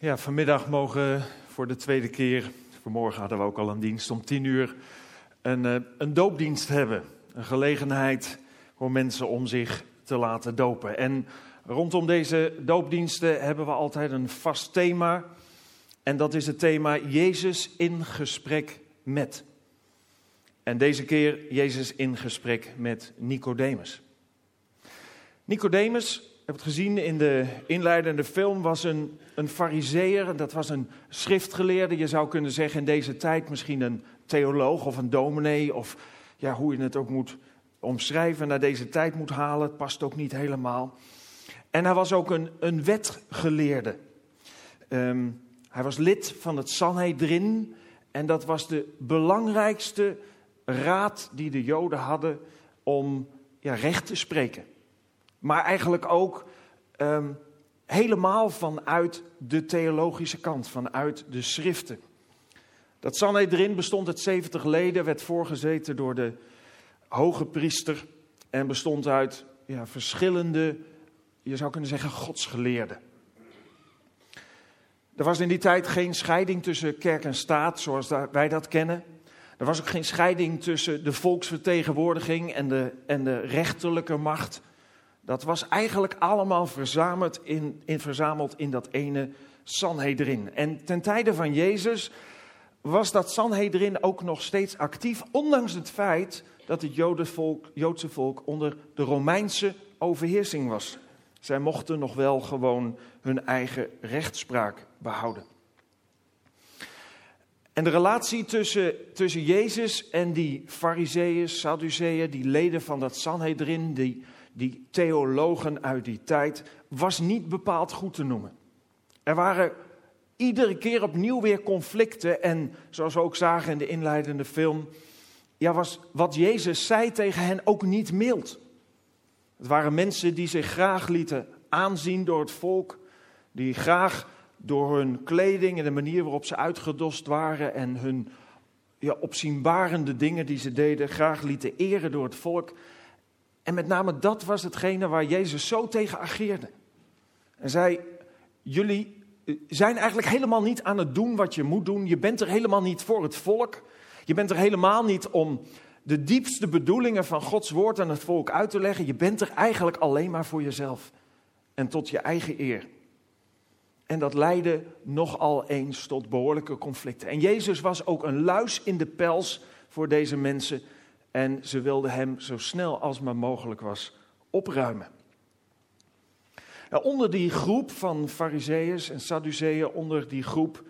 Ja, vanmiddag mogen voor de tweede keer, vanmorgen hadden we ook al een dienst om tien uur, een, eh, een doopdienst hebben. Een gelegenheid voor mensen om zich te laten dopen. En rondom deze doopdiensten hebben we altijd een vast thema. En dat is het thema Jezus in gesprek met. En deze keer Jezus in gesprek met Nicodemus. Nicodemus hebt het gezien in de inleidende film, was een, een fariseer. Dat was een schriftgeleerde, je zou kunnen zeggen in deze tijd misschien een theoloog of een dominee. Of ja, hoe je het ook moet omschrijven, naar deze tijd moet halen. Het past ook niet helemaal. En hij was ook een, een wetgeleerde. Ehm, hij was lid van het Sanhedrin. En dat was de belangrijkste raad die de Joden hadden om ja, recht te spreken. Maar eigenlijk ook um, helemaal vanuit de theologische kant, vanuit de schriften. Dat Sanhedrin bestond uit 70 leden, werd voorgezeten door de hoge priester en bestond uit ja, verschillende, je zou kunnen zeggen, godsgeleerden. Er was in die tijd geen scheiding tussen kerk en staat zoals wij dat kennen. Er was ook geen scheiding tussen de volksvertegenwoordiging en de, en de rechterlijke macht. Dat was eigenlijk allemaal verzameld in, in, verzameld in dat ene Sanhedrin. En ten tijde van Jezus was dat Sanhedrin ook nog steeds actief, ondanks het feit dat het Joodse volk onder de Romeinse overheersing was. Zij mochten nog wel gewoon hun eigen rechtspraak behouden. En de relatie tussen, tussen Jezus en die fariseeën, Sadduceeën, die leden van dat Sanhedrin, die die theologen uit die tijd, was niet bepaald goed te noemen. Er waren iedere keer opnieuw weer conflicten en zoals we ook zagen in de inleidende film, ja, was wat Jezus zei tegen hen ook niet mild. Het waren mensen die zich graag lieten aanzien door het volk, die graag door hun kleding en de manier waarop ze uitgedost waren en hun ja, opzienbarende dingen die ze deden, graag lieten eren door het volk. En met name dat was hetgene waar Jezus zo tegen ageerde. En zei: Jullie eh, zijn eigenlijk helemaal niet aan het doen wat je moet doen. Je bent er helemaal niet voor het volk. Je bent er helemaal niet om de diepste bedoelingen van Gods woord aan het volk uit te leggen. Je bent er eigenlijk alleen maar voor jezelf en tot je eigen eer. En dat leidde nogal eens tot behoorlijke conflicten. En Jezus was ook een luis in de pels voor deze mensen en ze wilden hem zo snel als maar mogelijk was opruimen. Nou, onder die groep van Fariseeën en Sadduceeën, onder die groep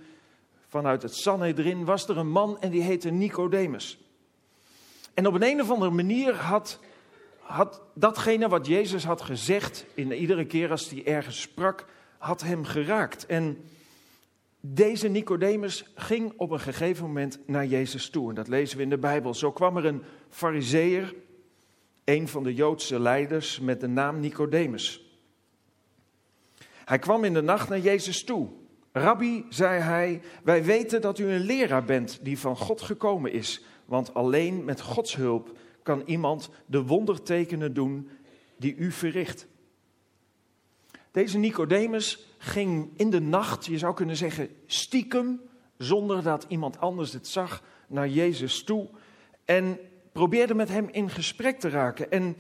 vanuit het Sanhedrin, was er een man en die heette Nicodemus. En op een, een of andere manier had, had datgene wat Jezus had gezegd, in iedere keer als hij ergens sprak, had hem geraakt. En deze Nicodemus ging op een gegeven moment naar Jezus toe. En dat lezen we in de Bijbel. Zo kwam er een fariseer, een van de Joodse leiders, met de naam Nicodemus. Hij kwam in de nacht naar Jezus toe. Rabbi, zei hij, wij weten dat u een leraar bent die van God gekomen is. Want alleen met Gods hulp kan iemand de wondertekenen doen die u verricht. Deze Nicodemus ging in de nacht, je zou kunnen zeggen stiekem, zonder dat iemand anders het zag, naar Jezus toe en probeerde met hem in gesprek te raken. En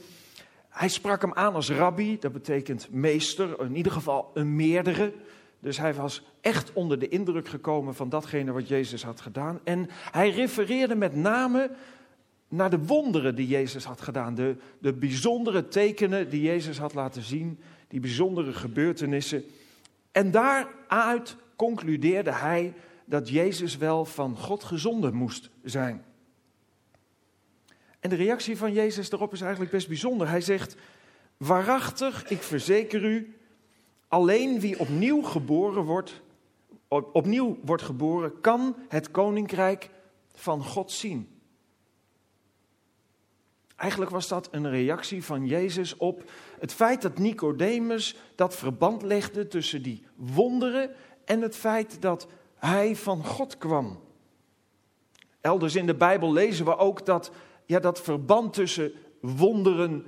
hij sprak hem aan als rabbi, dat betekent meester, in ieder geval een meerdere. Dus hij was echt onder de indruk gekomen van datgene wat Jezus had gedaan. En hij refereerde met name naar de wonderen die Jezus had gedaan, de, de bijzondere tekenen die Jezus had laten zien die bijzondere gebeurtenissen. En daaruit concludeerde hij dat Jezus wel van God gezonden moest zijn. En de reactie van Jezus daarop is eigenlijk best bijzonder. Hij zegt: Waarachtig, ik verzeker u, alleen wie opnieuw geboren wordt, opnieuw wordt geboren, kan het koninkrijk van God zien. Eigenlijk was dat een reactie van Jezus op het feit dat Nicodemus dat verband legde tussen die wonderen en het feit dat hij van God kwam. Elders in de Bijbel lezen we ook dat ja, dat verband tussen wonderen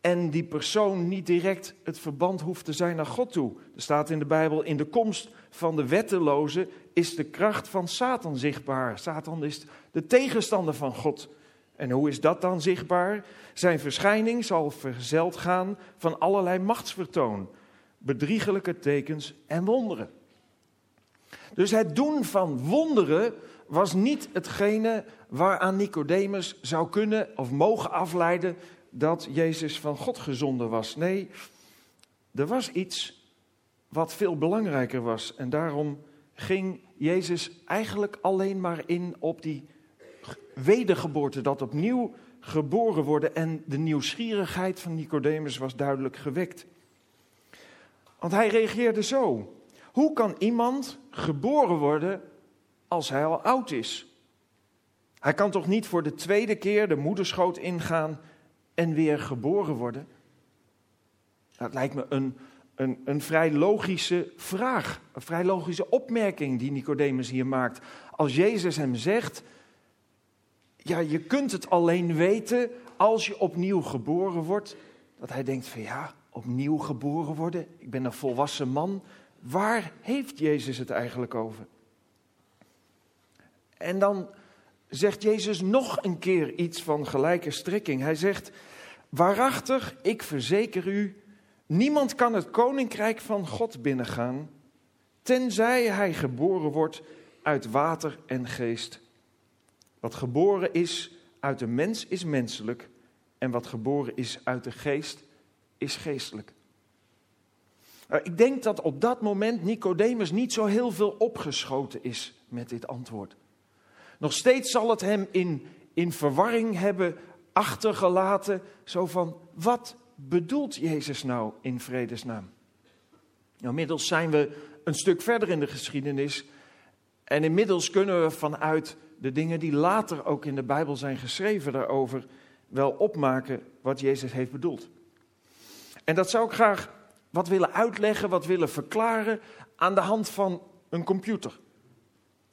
en die persoon niet direct het verband hoeft te zijn naar God toe. Er staat in de Bijbel, in de komst van de wetteloze is de kracht van Satan zichtbaar. Satan is de tegenstander van God. En hoe is dat dan zichtbaar? Zijn verschijning zal verzeld gaan van allerlei machtsvertoon, bedriegelijke tekens en wonderen. Dus het doen van wonderen was niet hetgene waaraan Nicodemus zou kunnen of mogen afleiden dat Jezus van God gezonden was. Nee, er was iets wat veel belangrijker was. En daarom ging Jezus eigenlijk alleen maar in op die wedergeboorte, dat opnieuw geboren worden. En de nieuwsgierigheid van Nicodemus was duidelijk gewekt. Want hij reageerde zo. Hoe kan iemand geboren worden als hij al oud is? Hij kan toch niet voor de tweede keer de moederschoot ingaan en weer geboren worden? Dat lijkt me een, een, een vrij logische vraag, een vrij logische opmerking die Nicodemus hier maakt. Als Jezus hem zegt, ja, je kunt het alleen weten als je opnieuw geboren wordt, dat hij denkt van ja, opnieuw geboren worden, ik ben een volwassen man, waar heeft Jezus het eigenlijk over? En dan zegt Jezus nog een keer iets van gelijke strekking. Hij zegt, waarachtig, ik verzeker u, niemand kan het koninkrijk van God binnengaan, tenzij hij geboren wordt uit water en geest. Wat geboren is uit de mens is menselijk en wat geboren is uit de geest is geestelijk. Nou, ik denk dat op dat moment Nicodemus niet zo heel veel opgeschoten is met dit antwoord. Nog steeds zal het hem in, in verwarring hebben achtergelaten. Zo van, wat bedoelt Jezus nou in vredesnaam? Nou, inmiddels zijn we een stuk verder in de geschiedenis. En inmiddels kunnen we vanuit de dingen die later ook in de Bijbel zijn geschreven daarover wel opmaken wat Jezus heeft bedoeld. En dat zou ik graag wat willen uitleggen, wat willen verklaren aan de hand van een computer.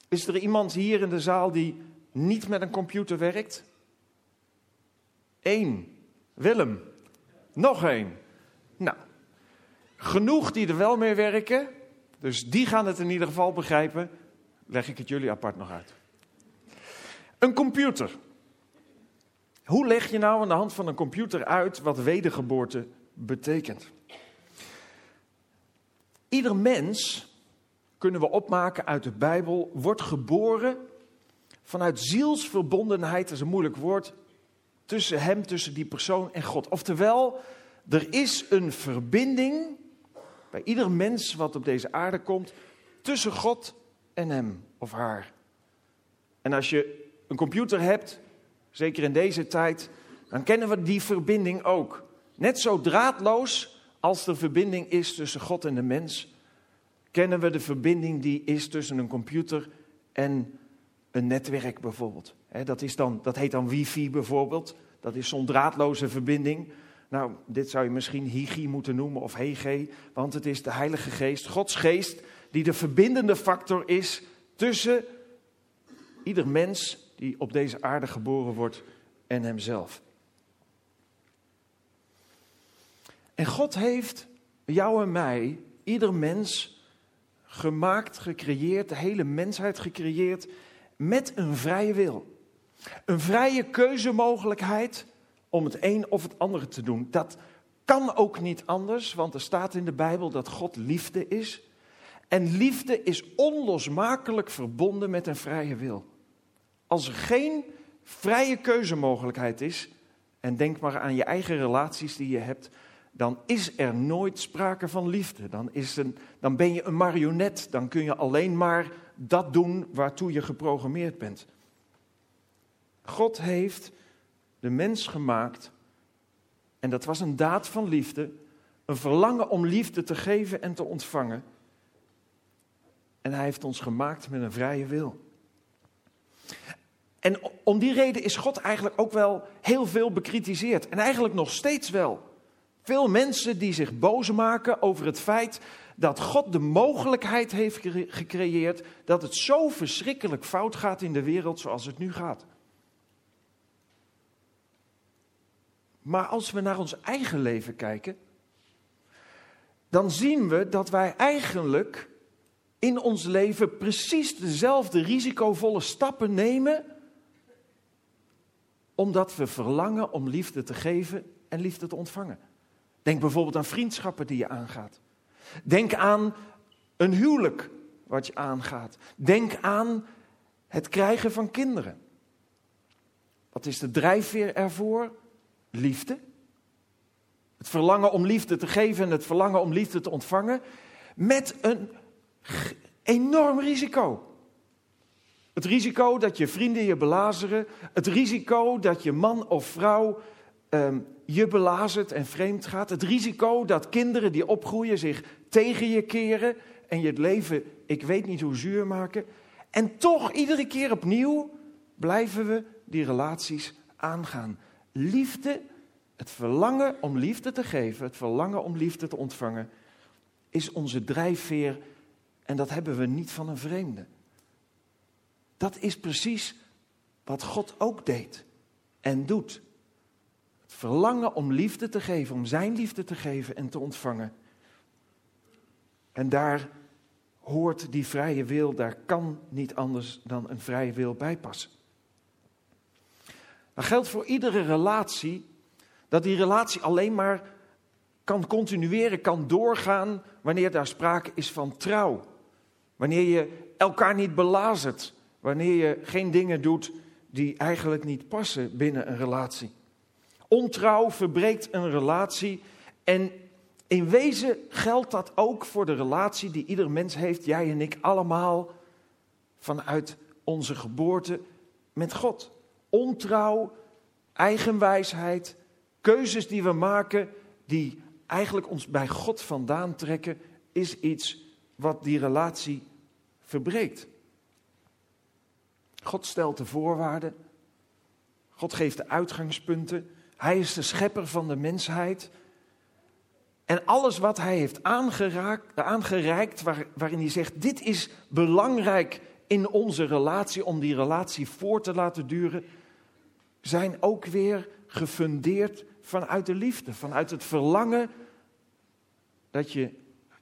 Is er iemand hier in de zaal die niet met een computer werkt? Eén. Willem. Nog één. Nou, genoeg die er wel mee werken. Dus die gaan het in ieder geval begrijpen. Leg ik het jullie apart nog uit. Een computer. Hoe leg je nou aan de hand van een computer uit wat wedergeboorte betekent? Ieder mens kunnen we opmaken uit de Bijbel, wordt geboren vanuit zielsverbondenheid, dat is een moeilijk woord, tussen hem, tussen die persoon en God. Oftewel, er is een verbinding bij ieder mens wat op deze aarde komt tussen God en hem of haar. En als je een computer hebt, zeker in deze tijd, dan kennen we die verbinding ook. Net zo draadloos als de verbinding is tussen God en de mens, kennen we de verbinding die is tussen een computer en een netwerk bijvoorbeeld. dat, is dan, dat heet dan wifi bijvoorbeeld. Dat is zo'n draadloze verbinding. Nou, dit zou je misschien higi moeten noemen of hege, want het is de Heilige Geest, Gods Geest, die de verbindende factor is tussen ieder mens die op deze aarde geboren wordt en hemzelf. En God heeft jou en mij, ieder mens, gemaakt, gecreëerd, de hele mensheid gecreëerd met een vrije wil. Een vrije keuzemogelijkheid om het een of het andere te doen. Dat kan ook niet anders, want er staat in de Bijbel dat God liefde is. En liefde is onlosmakelijk verbonden met een vrije wil. Als er geen vrije keuzemogelijkheid is, en denk maar aan je eigen relaties die je hebt, dan is er nooit sprake van liefde. Dan, is een, dan ben je een marionet. Dan kun je alleen maar dat doen waartoe je geprogrammeerd bent. God heeft de mens gemaakt en dat was een daad van liefde, een verlangen om liefde te geven en te ontvangen. En hij heeft ons gemaakt met een vrije wil. En om die reden is God eigenlijk ook wel heel veel bekritiseerd. En eigenlijk nog steeds wel. Veel mensen die zich boos maken over het feit dat God de mogelijkheid heeft gecreëerd dat het zo verschrikkelijk fout gaat in de wereld zoals het nu gaat. Maar als we naar ons eigen leven kijken, dan zien we dat wij eigenlijk in ons leven precies dezelfde risicovolle stappen nemen, omdat we verlangen om liefde te geven en liefde te ontvangen. Denk bijvoorbeeld aan vriendschappen die je aangaat. Denk aan een huwelijk wat je aangaat. Denk aan het krijgen van kinderen. Wat is de drijfveer ervoor? Liefde. Het verlangen om liefde te geven en het verlangen om liefde te ontvangen. Met een enorm risico. Het risico dat je vrienden je belazeren. Het risico dat je man of vrouw um, je belazert en vreemd gaat. Het risico dat kinderen die opgroeien zich tegen je keren en je het leven, ik weet niet hoe zuur maken. En toch iedere keer opnieuw blijven we die relaties aangaan. Liefde, het verlangen om liefde te geven, het verlangen om liefde te ontvangen, is onze drijfveer en dat hebben we niet van een vreemde. Dat is precies wat God ook deed en doet. Het verlangen om liefde te geven, om zijn liefde te geven en te ontvangen. En daar hoort die vrije wil, daar kan niet anders dan een vrije wil bij passen. Dat geldt voor iedere relatie, dat die relatie alleen maar kan continueren, kan doorgaan wanneer daar sprake is van trouw. Wanneer je elkaar niet belazert, wanneer je geen dingen doet die eigenlijk niet passen binnen een relatie. Ontrouw verbreekt een relatie en in wezen geldt dat ook voor de relatie die ieder mens heeft, jij en ik allemaal, vanuit onze geboorte met God. Ontrouw, eigenwijsheid, keuzes die we maken, die eigenlijk ons bij God vandaan trekken, is iets wat die relatie verbreekt. God stelt de voorwaarden. God geeft de uitgangspunten. Hij is de schepper van de mensheid. En alles wat hij heeft aangeraakt, aangereikt, waar, waarin hij zegt: Dit is belangrijk in onze relatie, om die relatie voor te laten duren, zijn ook weer gefundeerd vanuit de liefde, vanuit het verlangen dat je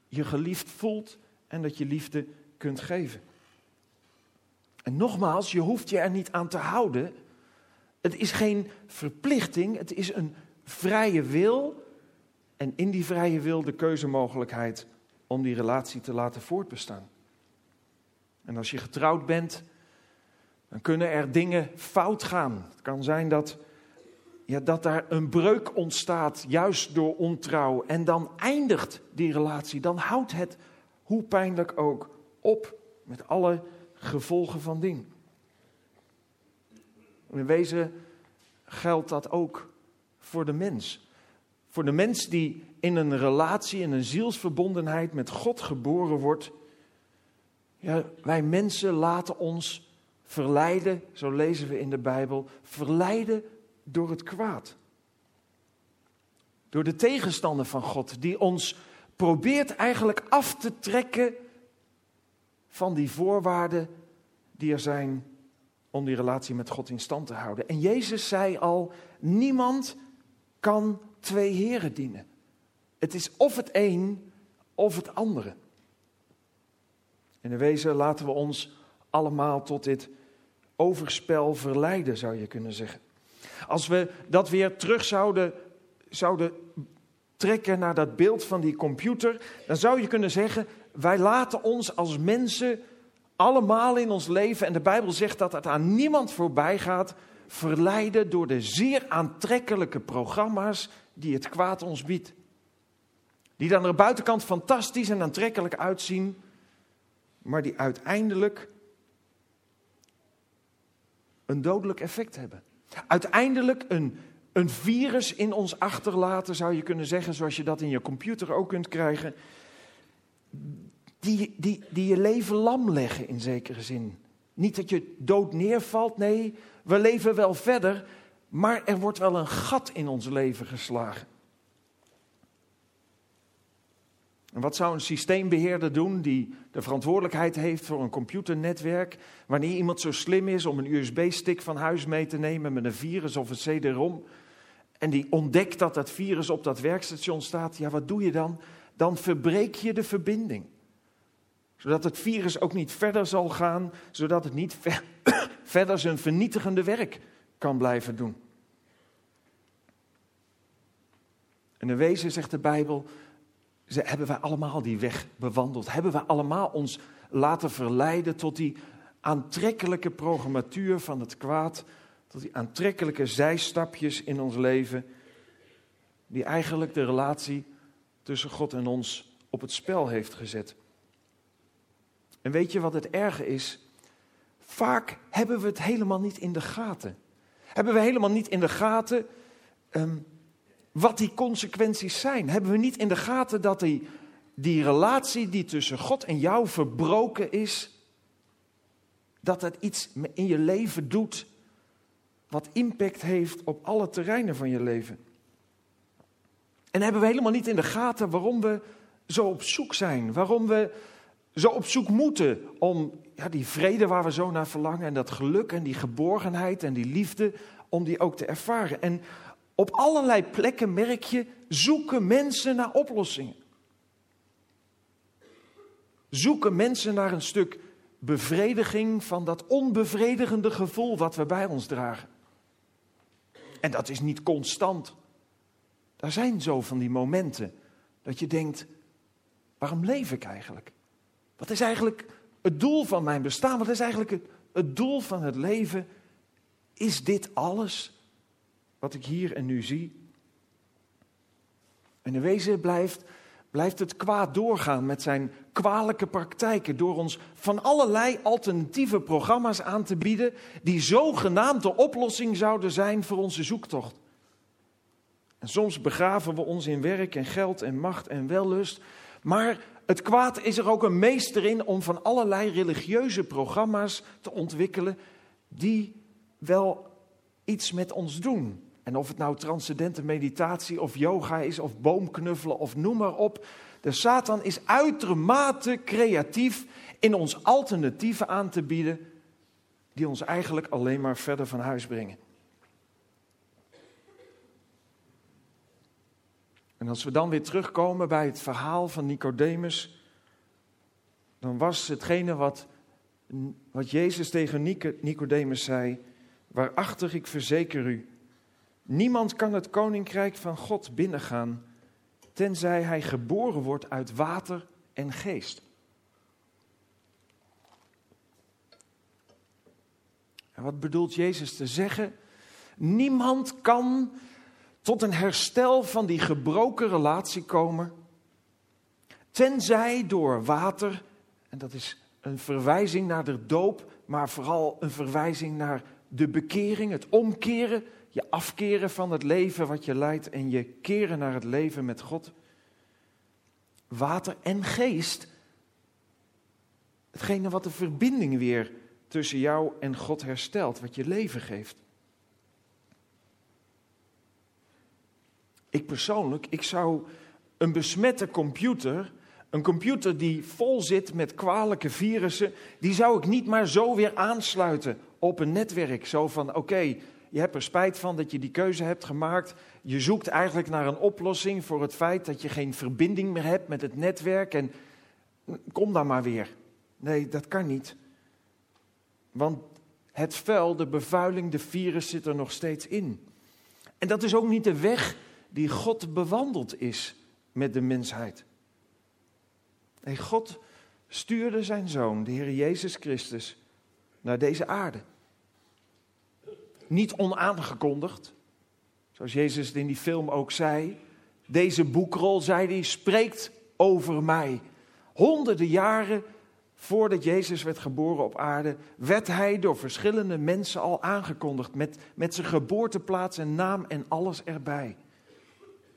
je geliefd voelt en dat je liefde kunt geven. En nogmaals, je hoeft je er niet aan te houden. Het is geen verplichting, het is een vrije wil. En in die vrije wil de keuzemogelijkheid om die relatie te laten voortbestaan. En als je getrouwd bent, dan kunnen er dingen fout gaan. Het kan zijn dat, ja, dat daar een breuk ontstaat, juist door ontrouw. En dan eindigt die relatie. Dan houdt het, hoe pijnlijk ook, op met alle gevolgen van dien. In wezen geldt dat ook voor de mens. Voor de mens die in een relatie, in een zielsverbondenheid met God geboren wordt. Ja, wij mensen laten ons verleiden, zo lezen we in de Bijbel, verleiden door het kwaad. Door de tegenstander van God, die ons probeert eigenlijk af te trekken van die voorwaarden die er zijn om die relatie met God in stand te houden. En Jezus zei al, niemand kan twee heren dienen. Het is of het een of het andere. In de wezen laten we ons allemaal tot dit overspel verleiden, zou je kunnen zeggen. Als we dat weer terug zouden, zouden trekken naar dat beeld van die computer, dan zou je kunnen zeggen: wij laten ons als mensen allemaal in ons leven, en de Bijbel zegt dat het aan niemand voorbij gaat, verleiden door de zeer aantrekkelijke programma's die het kwaad ons biedt. Die dan er buitenkant fantastisch en aantrekkelijk uitzien, maar die uiteindelijk een dodelijk effect hebben. Uiteindelijk een, een virus in ons achterlaten, zou je kunnen zeggen, zoals je dat in je computer ook kunt krijgen. Die, die, die je leven lam leggen in zekere zin. Niet dat je dood neervalt, nee, we leven wel verder, maar er wordt wel een gat in ons leven geslagen. En wat zou een systeembeheerder doen die de verantwoordelijkheid heeft voor een computernetwerk, wanneer iemand zo slim is om een USB-stick van huis mee te nemen met een virus of een CD-ROM en die ontdekt dat dat virus op dat werkstation staat, ja, wat doe je dan? Dan verbreek je de verbinding. Zodat het virus ook niet verder zal gaan, zodat het niet verder zijn vernietigende werk kan blijven doen. En in wezen zegt de Bijbel, hebben wij allemaal die weg bewandeld? Hebben wij allemaal ons laten verleiden tot die aantrekkelijke programmatuur van het kwaad, tot die aantrekkelijke zijstapjes in ons leven, die eigenlijk de relatie tussen God en ons op het spel heeft gezet? En weet je wat het erge is? Vaak hebben we het helemaal niet in de gaten. Hebben we helemaal niet in de gaten um, wat die consequenties zijn. Hebben we niet in de gaten dat die, die relatie die tussen God en jou verbroken is, dat het iets in je leven doet wat impact heeft op alle terreinen van je leven. En hebben we helemaal niet in de gaten waarom we zo op zoek zijn, waarom we zo op zoek moeten om ja, die vrede waar we zo naar verlangen en dat geluk en die geborgenheid en die liefde, om die ook te ervaren. En op allerlei plekken merk je, zoeken mensen naar oplossingen. Zoeken mensen naar een stuk bevrediging van dat onbevredigende gevoel wat we bij ons dragen. En dat is niet constant. Er zijn zo van die momenten dat je denkt, waarom leef ik eigenlijk? Wat is eigenlijk het doel van mijn bestaan? Wat is eigenlijk het, doel van het leven? Is dit alles? wat ik hier en nu zie. En in wezen blijft, blijft het kwaad doorgaan met zijn kwalijke praktijken door ons van allerlei alternatieve programma's aan te bieden die zogenaamd de oplossing zouden zijn voor onze zoektocht. En soms begraven we ons in werk en geld en macht en wellust, maar het kwaad is er ook een meester in om van allerlei religieuze programma's te ontwikkelen die wel iets met ons doen. En of het nou transcendente meditatie of yoga is of boomknuffelen of noem maar op. De Satan is uitermate creatief in ons alternatieven aan te bieden die ons eigenlijk alleen maar verder van huis brengen. En als we dan weer terugkomen bij het verhaal van Nicodemus, dan was hetgene wat, wat Jezus tegen Nicodemus zei, waarachtig ik verzeker u, Niemand kan het koninkrijk van God binnengaan, tenzij hij geboren wordt uit water en geest. En wat bedoelt Jezus te zeggen? Niemand kan tot een herstel van die gebroken relatie komen, tenzij door water, en dat is een verwijzing naar de doop, maar vooral een verwijzing naar de bekering, het omkeren je afkeren van het leven wat je leidt en je keren naar het leven met God. Water en geest. Hetgene wat de verbinding weer tussen jou en God herstelt, wat je leven geeft. Ik persoonlijk, ik zou een besmette computer, een computer die vol zit met kwalijke virussen, die zou ik niet maar zo weer aansluiten op een netwerk. Zo van, oké, je hebt er spijt van dat je die keuze hebt gemaakt. Je zoekt eigenlijk naar een oplossing voor het feit dat je geen verbinding meer hebt met het netwerk. En kom dan maar weer. Nee, dat kan niet. Want het vuil, de bevuiling, de virus zit er nog steeds in. En dat is ook niet de weg die God bewandeld is met de mensheid. Nee, God stuurde zijn zoon, de Heer Jezus Christus, naar deze aarde niet onaangekondigd. Zoals Jezus in die film ook zei. Deze boekrol, zei hij, spreekt over mij. Honderden jaren voordat Jezus werd geboren op aarde, werd hij door verschillende mensen al aangekondigd. Met, met zijn geboorteplaats en naam en alles erbij.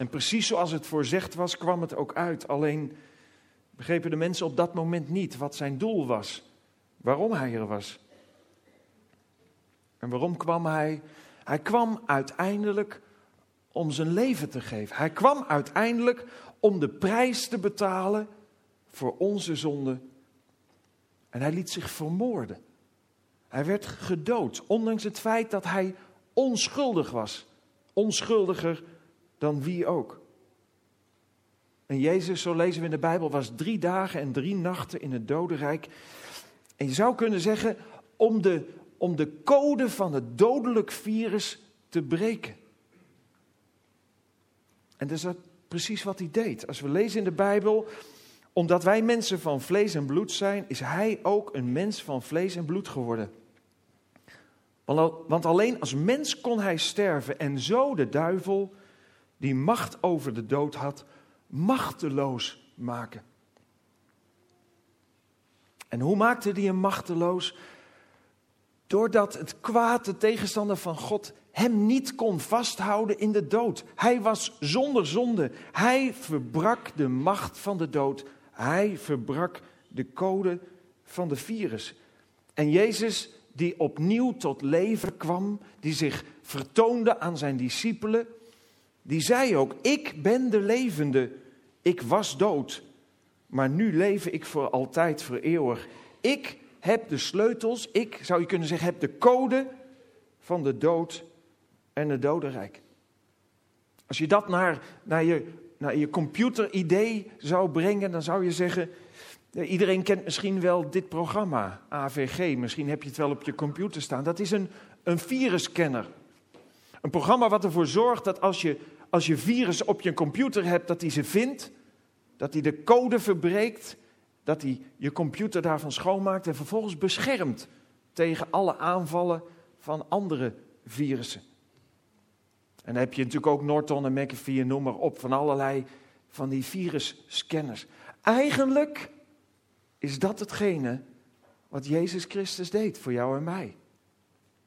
En precies zoals het voorzegd was, kwam het ook uit. Alleen begrepen de mensen op dat moment niet wat zijn doel was. Waarom hij er was. En waarom kwam hij? Hij kwam uiteindelijk om zijn leven te geven. Hij kwam uiteindelijk om de prijs te betalen voor onze zonde. En hij liet zich vermoorden. Hij werd gedood, ondanks het feit dat hij onschuldig was Onschuldiger dan wie ook. En Jezus, zo lezen we in de Bijbel, was drie dagen en drie nachten in het dodenrijk. En je zou kunnen zeggen, om de, om de code van het dodelijk virus te breken. En dat is precies wat hij deed. Als we lezen in de Bijbel, omdat wij mensen van vlees en bloed zijn, is hij ook een mens van vlees en bloed geworden. Want alleen als mens kon hij sterven en zo de duivel, die macht over de dood had, machteloos maken. En hoe maakte hij hem machteloos? Doordat het kwaad, de tegenstander van God, hem niet kon vasthouden in de dood. Hij was zonder zonde. Hij verbrak de macht van de dood. Hij verbrak de code van de virus. En Jezus, die opnieuw tot leven kwam, die zich vertoonde aan zijn discipelen, die zei ook: Ik ben de levende. Ik was dood, maar nu leef ik voor altijd, voor eeuwig. Ik heb de sleutels, ik zou je kunnen zeggen, heb de code van de dood en het dodenrijk. Als je dat naar, naar je, naar je computeridee zou brengen, dan zou je zeggen, iedereen kent misschien wel dit programma, AVG, misschien heb je het wel op je computer staan. Dat is een, een virusscanner. Een programma wat ervoor zorgt dat als je, als je virus op je computer hebt, dat hij ze vindt, dat hij de code verbreekt, dat hij je computer daarvan schoonmaakt en vervolgens beschermt tegen alle aanvallen van andere virussen. En dan heb je natuurlijk ook Norton en McAfee en noem maar op, van allerlei van die virusscanners. Eigenlijk is dat hetgene wat Jezus Christus deed voor jou en mij.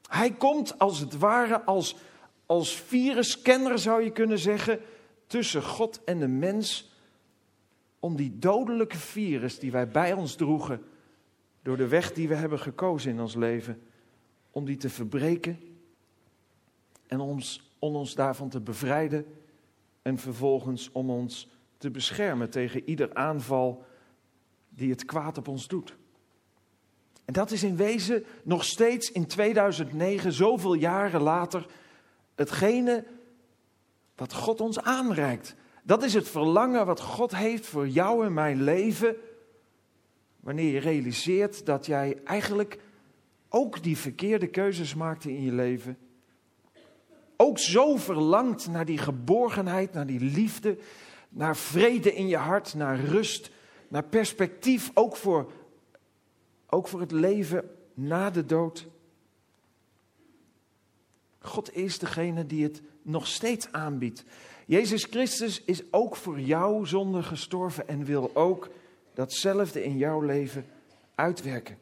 Hij komt als het ware als, als virusscanner, zou je kunnen zeggen, tussen God en de mens. Om die dodelijke virus die wij bij ons droegen, door de weg die we hebben gekozen in ons leven, om die te verbreken en ons om ons daarvan te bevrijden en vervolgens om ons te beschermen tegen ieder aanval die het kwaad op ons doet. En dat is in wezen nog steeds in 2009, zoveel jaren later, hetgene wat God ons aanreikt. Dat is het verlangen wat God heeft voor jou en mijn leven. Wanneer je realiseert dat jij eigenlijk ook die verkeerde keuzes maakte in je leven ook zo verlangt naar die geborgenheid, naar die liefde, naar vrede in je hart, naar rust, naar perspectief, ook voor, ook voor het leven na de dood. God is degene die het nog steeds aanbiedt. Jezus Christus is ook voor jou zonde gestorven en wil ook datzelfde in jouw leven uitwerken.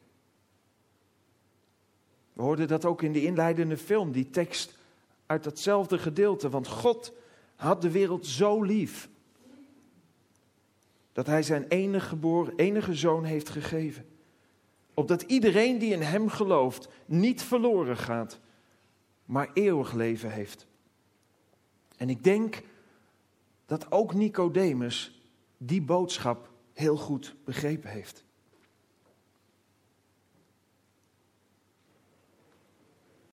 We hoorden dat ook in de inleidende film, die tekst uit datzelfde gedeelte. Want God had de wereld zo lief. Dat hij zijn enige geboren, enige zoon heeft gegeven. Opdat iedereen die in hem gelooft niet verloren gaat, maar eeuwig leven heeft. En ik denk dat ook Nicodemus die boodschap heel goed begrepen heeft.